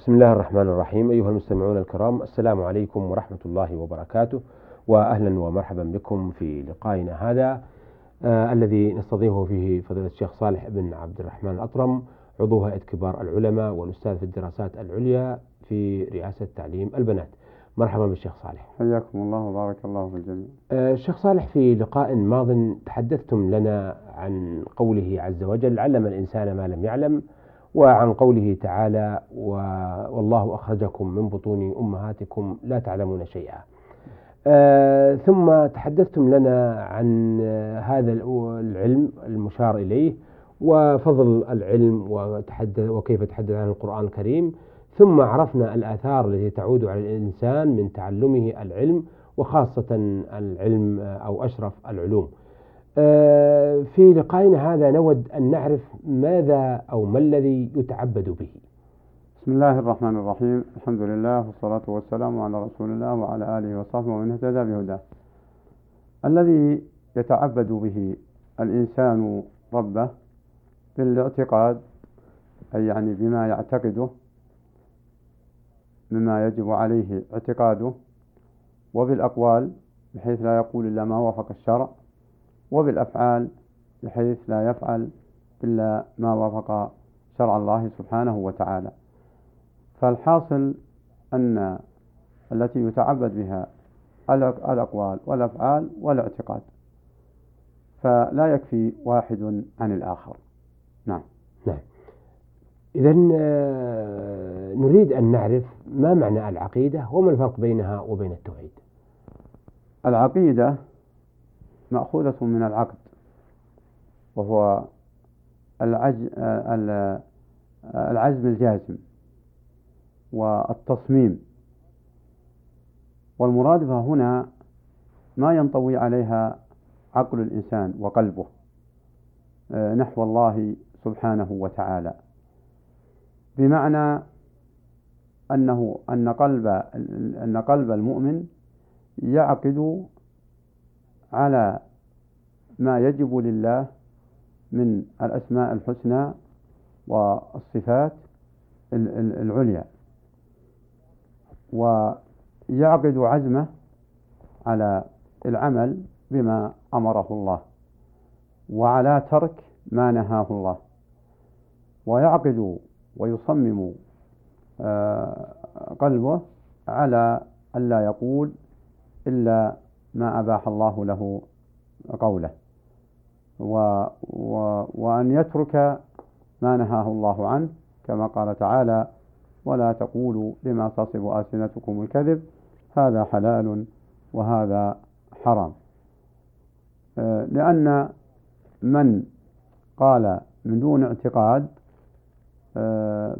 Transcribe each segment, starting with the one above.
بسم الله الرحمن الرحيم. أيها المستمعون الكرام السلام عليكم ورحمة الله وبركاته وأهلا ومرحبا بكم في لقائنا هذا آه الذي نستضيفه فيه فضيلة الشيخ صالح بن عبد الرحمن الأطرم عضو هيئة كبار العلماء والأستاذ في الدراسات العليا في رئاسة تعليم البنات. مرحبا بالشيخ صالح. حياكم الله وبارك الله في الجميع. آه الشيخ صالح في لقاء ماض تحدثتم لنا عن قوله عز وجل علم الإنسان ما لم يعلم وعن قوله تعالى والله أخرجكم من بطون أمهاتكم لا تعلمون شيئا. آه ثم تحدثتم لنا عن هذا العلم المشار إليه وفضل العلم وتحدث وكيف تحدث عن القرآن الكريم. ثم عرفنا الآثار التي تعود على الإنسان من تعلمه العلم وخاصة العلم أو أشرف العلوم. في لقائنا هذا نود أن نعرف ماذا أو ما الذي يتعبد به. بسم الله الرحمن الرحيم. الحمد لله والصلاة والسلام على رسول الله وعلى آله وصحبه ومن اهتدى بهداه. الذي يتعبد به الإنسان ربه بالاعتقاد أي يعني بما يعتقده مما يجب عليه اعتقاده وبالأقوال بحيث لا يقول إلا ما وافق الشرع وبالأفعال بحيث لا يفعل إلا ما وافق شرع الله سبحانه وتعالى. فالحاصل أن التي يتعبد بها الأقوال والأفعال والاعتقاد. فلا يكفي واحد عن الآخر. نعم. نعم. إذا آه، نريد أن نعرف ما معنى العقيدة وما الفرق بينها وبين التوحيد. العقيدة مأخوذة من العقد وهو العزم الجازم والتصميم. والمراد هنا ما ينطوي عليها عقل الإنسان وقلبه آه، نحو الله سبحانه وتعالى. بمعنى أنه أن قلب أن قلب المؤمن يعقد على ما يجب لله من الأسماء الحسنى والصفات العليا. ويعقد عزمه على العمل بما أمره الله وعلى ترك ما نهاه الله. ويعقد ويصمم آه، قلبه على ألا يقول إلا ما أباح الله له قوله. و و وأن يترك ما نهاه الله عنه كما قال تعالى ولا تقولوا لما تصف ألسنتكم الكذب هذا حلال وهذا حرام. آه، لأن من قال من دون اعتقاد آه،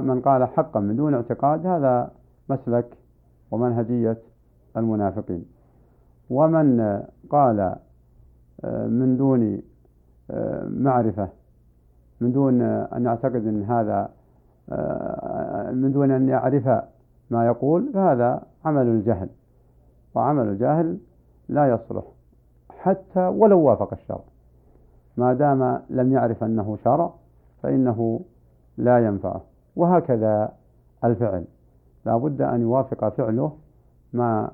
من قال حقا من دون اعتقاد هذا مسلك ومنهجية المنافقين. ومن قال من دون آه، معرفة من دون أن يعتقد أن هذا آه، من دون أن يعرف ما يقول فهذا عمل الجهل. وعمل الجاهل لا يصلح حتى ولو وافق الشرع. ما دام لم يعرف أنه شرع فإنه لا ينفعه. وهكذا الفعل. لا بد أن يوافق فعله ما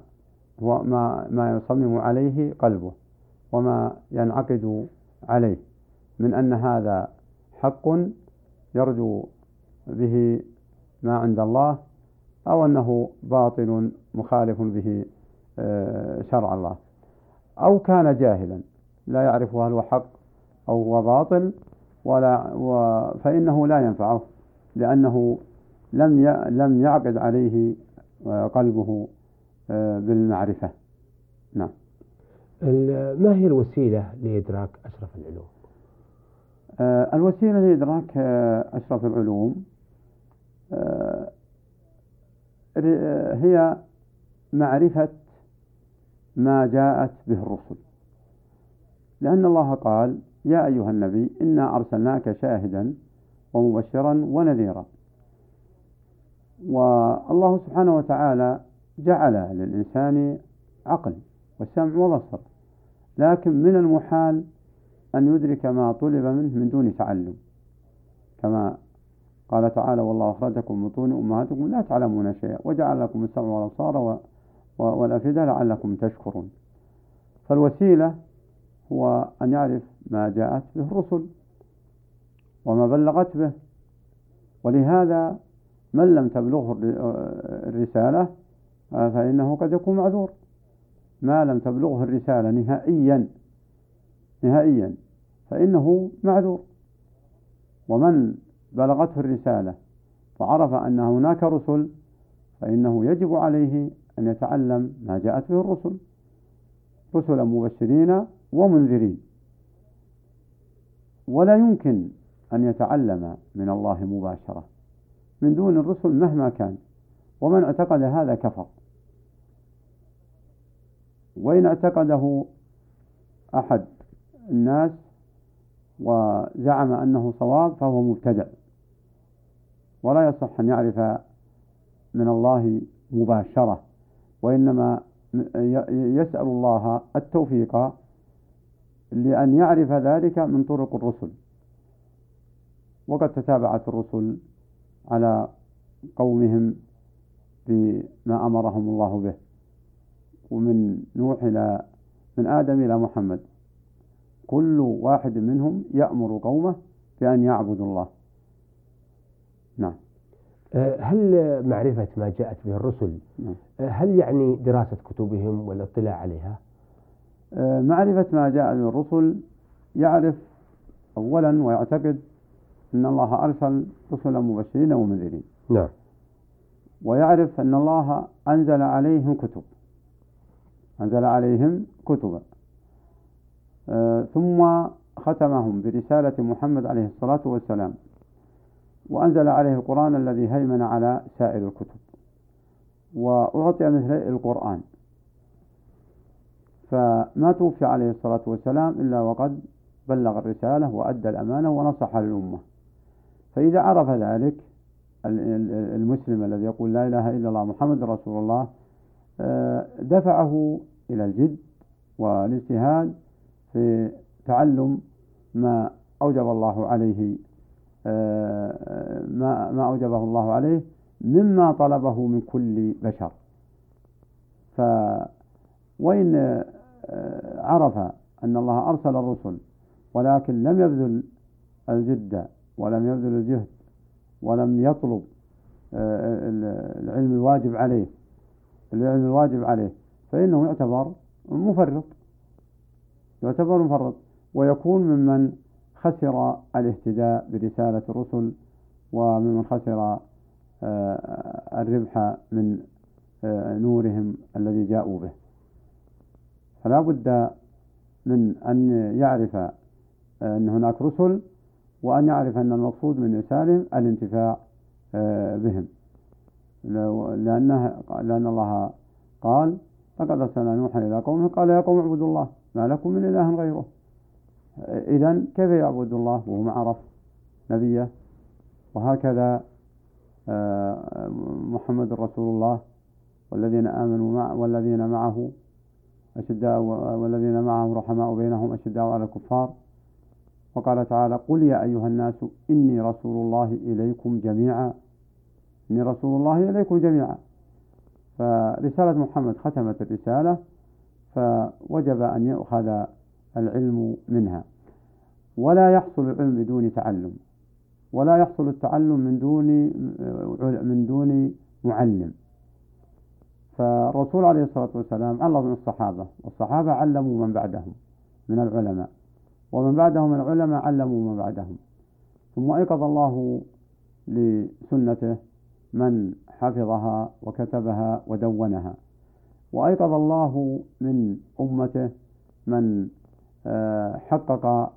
هو ما ما يصمم عليه قلبه. وما ينعقد عليه من أن هذا حق يرجو به ما عند الله أو أنه باطل مخالف به آه، شرع الله. أو كان جاهلا لا يعرف هل هو حق أو هو باطل ولا فإنه لا ينفعه لأنه لم لم يعقد عليه آه، قلبه آه، بالمعرفة. نعم. ما هي الوسيلة لإدراك أشرف العلوم؟ آه، الوسيلة لإدراك أشرف العلوم هي معرفة ما جاءت به الرسل. لأن الله قال يا أيها النبي إنا أرسلناك شاهدا ومبشرا ونذيرا. والله سبحانه وتعالى جعل للإنسان عقل وسمع وبصر لكن من المحال أن يدرك ما طلب منه من دون تعلم. كما قال تعالى والله أخرجكم من بطون أمهاتكم لا تعلمون شيئا وجعل لكم السمع والأبصار والأفئدة لعلكم تشكرون. فالوسيلة هو أن يعرف ما جاءت به الرسل وما بلغت به. ولهذا من لم تبلغه الرسالة فإنه قد يكون معذور. ما لم تبلغه الرسالة نهائيا نهائيا فإنه معذور. ومن بلغته الرسالة وعرف أن هناك رسل فإنه يجب عليه أن يتعلم ما جاءت به الرسل. رسلا مبشرين ومنذرين. ولا يمكن أن يتعلم من الله مباشرة من دون الرسل مهما كان. ومن اعتقد هذا كفر. وإن اعتقده أحد الناس وزعم أنه صواب فهو مبتدع ولا يصح أن يعرف من الله مباشرة وإنما يسأل الله التوفيق لأن يعرف ذلك من طرق الرسل. وقد تتابعت الرسل على قومهم بما أمرهم الله به. ومن نوح إلى من آدم إلى محمد. كل واحد منهم يأمر قومه بأن يعبدوا الله. نعم. أه، هل معرفة ما جاءت به الرسل؟ نعم. أه، هل يعني دراسة كتبهم والاطلاع عليها؟ أه، معرفة ما جاء به الرسل يعرف أولا ويعتقد أن الله أرسل رسلا مبشرين ومنذرين. نعم. ويعرف أن الله أنزل عليهم كتب. أنزل عليهم كتبا. آه ثم ختمهم برسالة محمد عليه الصلاة والسلام. وأنزل عليه القرآن الذي هيمن على سائر الكتب. وأعطي مثل القرآن. فما توفي عليه الصلاة والسلام إلا وقد بلغ الرسالة وأدى الأمانة ونصح للأمة. فإذا عرف ذلك المسلم الذي يقول لا إله إلا الله محمد رسول الله دفعه إلى الجد والاجتهاد في تعلم ما أوجب الله عليه آه، ما ما أوجبه الله عليه مما طلبه من كل بشر. ف وإن آه، عرف أن الله أرسل الرسل ولكن لم يبذل الجد ولم يبذل الجهد ولم يطلب آه، العلم الواجب عليه العلم الواجب عليه فإنه يعتبر مفرط. يعتبر مفرط. ويكون ممن خسر الاهتداء برسالة الرسل وممن خسر آه، الربح من آه، نورهم الذي جاءوا به. فلا بد من أن يعرف أن هناك رسل وأن يعرف أن المقصود من إرسالهم الانتفاع آه، بهم. لأنه لأن الله قال لقد أرسلنا نوحا إلى قومه قال يا قوم اعبدوا الله ما لكم من إله غيره. إذا كيف يعبد الله وهو ما عرف نبيه؟ وهكذا آه، محمد رسول الله والذين آمنوا مع والذين معه أشداء والذين معه رحماء بينهم أشداء على الكفار. وقال تعالى قل يا أيها الناس إني رسول الله إليكم جميعا. إني رسول الله إليكم جميعا. فرسالة محمد ختمت الرسالة فوجب أن يؤخذ العلم منها. ولا يحصل العلم بدون تعلم. ولا يحصل التعلم من دون من دون معلم. فالرسول عليه الصلاة والسلام علم الصحابة والصحابة علموا من بعدهم من العلماء. ومن بعدهم العلماء علموا من بعدهم. ثم أيقظ الله لسنته من حفظها وكتبها ودونها. وأيقظ الله من أمته من آه، حقق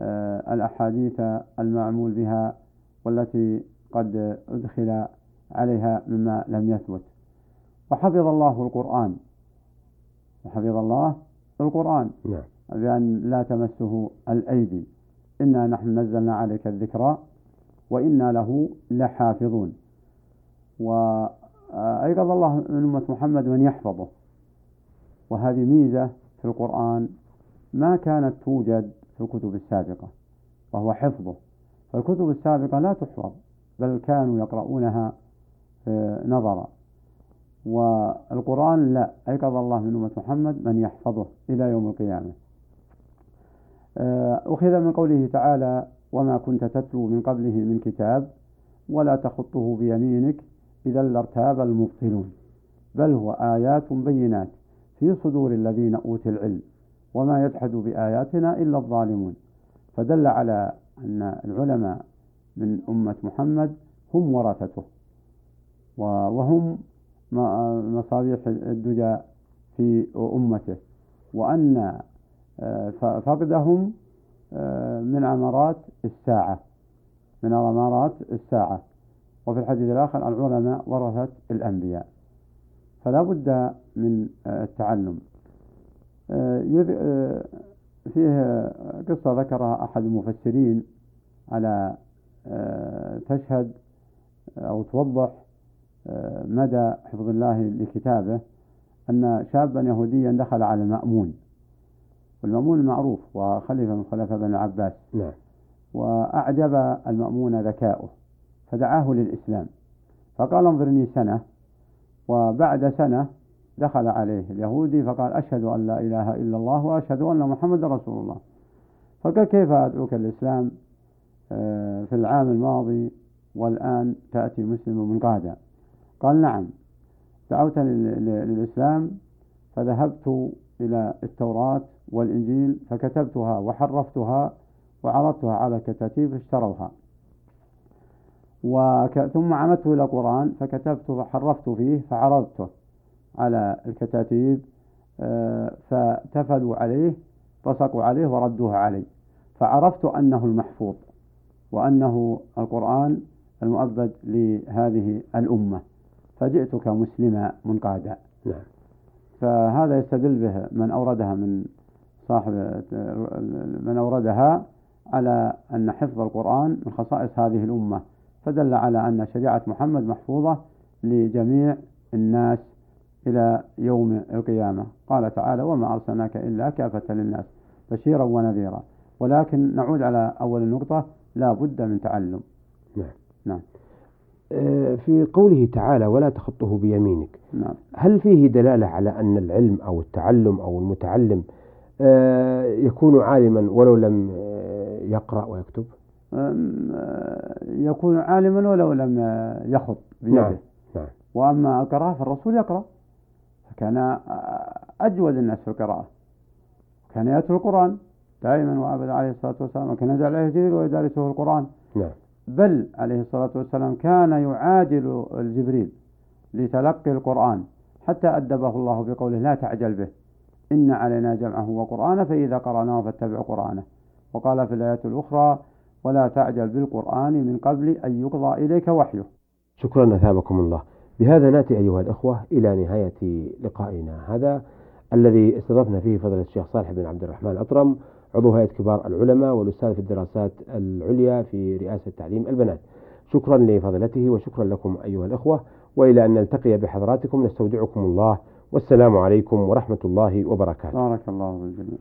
آه، الأحاديث المعمول بها والتي قد أدخل عليها مما لم يثبت. وحفظ الله القرآن. وحفظ الله القرآن. نعم. بأن لا تمسه الأيدي. إنا نحن نزلنا عليك الذكرى وإنا له لحافظون. وأيقظ الله من أمة محمد من يحفظه. وهذه ميزة في القرآن ما كانت توجد في الكتب السابقة وهو حفظه. فالكتب السابقة لا تحفظ بل كانوا يقرؤونها آه، نظرا. والقرآن لا أيقظ الله من أمة محمد من يحفظه إلى يوم القيامة. آه، أخذ من قوله تعالى وما كنت تتلو من قبله من كتاب ولا تخطه بيمينك إذا لارتاب المبطلون. بل هو آيات بينات في صدور الذين أوتوا العلم وما يجحد بآياتنا إلا الظالمون. فدل على أن العلماء من أمة محمد هم ورثته وهم مصابيح الدجى في أمته وأن آه، فقدهم آه، من عمارات الساعة من عمارات الساعة. وفي الحديث الآخر العلماء ورثة الأنبياء. فلا بد من آه، التعلم. فيه قصة ذكرها أحد المفسرين على تشهد أو توضح مدى حفظ الله لكتابه أن شابا يهوديا دخل على المأمون. والمأمون معروف وخليفة من خلفاء بن العباس نعم. وأعجب المأمون ذكاؤه. فدعاه للإسلام. فقال انظرني سنة. وبعد سنة دخل عليه اليهودي فقال أشهد أن لا إله إلا الله وأشهد أن محمد رسول الله. فقال كيف أدعوك الإسلام آه، في العام الماضي والآن تأتي مسلم من قادة. قال نعم. دعوت للإسلام. فذهبت إلى التوراة والإنجيل فكتبتها وحرفتها وعرضتها على كتاتيب اشتروها. وك... ثم عمدت إلى القرآن فكتبت وحرفت فيه فعرضته على الكتاتيب آه، فتفلوا عليه بصقوا عليه وردوها علي فعرفت أنه المحفوظ وأنه القرآن المؤبد لهذه الأمة. فجئتك مسلما منقادا نعم. فهذا يستدل به من أوردها من صاحب من أوردها على أن حفظ القرآن من خصائص هذه الأمة. فدل على أن شريعة محمد محفوظة لجميع الناس إلى يوم القيامة. قال تعالى وما أرسلناك إلا كافة للناس بشيرا ونذيرا. ولكن نعود على أول النقطة لا بد من تعلم. نعم. نعم. آه، في قوله تعالى ولا تخطه بيمينك. نعم. هل فيه دلالة على أن العلم أو التعلم أو المتعلم آه، يكون عالما ولو لم آه، يقرأ ويكتب؟ يكون عالما ولو لم يخط بيده. نعم. نعم. وأما القراءة فالرسول يقرأ. فكان أجود الناس في القراءة. كان يتلو القرآن دائما وأبدا عليه الصلاة والسلام وكان ينزل عليه جبريل ويدارسه القرآن. نعم. بل عليه الصلاة والسلام كان يعاجل الجبريل لتلقي القرآن حتى أدبه الله بقوله لا تعجل به إن علينا جمعه وقرآنه فإذا قرأناه فاتبع قرآنه. وقال في الآيات الأخرى ولا تعجل بالقرآن من قبل أن يقضى إليك وحيه. شكرا أثابكم الله. بهذا نأتي أيها الأخوة إلى نهاية لقائنا. هذا الذي استضفنا فيه فضل الشيخ صالح بن عبد الرحمن الأطرم عضو هيئة كبار العلماء والأستاذ في الدراسات العليا في رئاسة تعليم البنات. شكرا لفضلته وشكرا لكم أيها الأخوة وإلى أن نلتقي بحضراتكم نستودعكم الله. والسلام عليكم ورحمة الله وبركاته. بارك الله بالجميع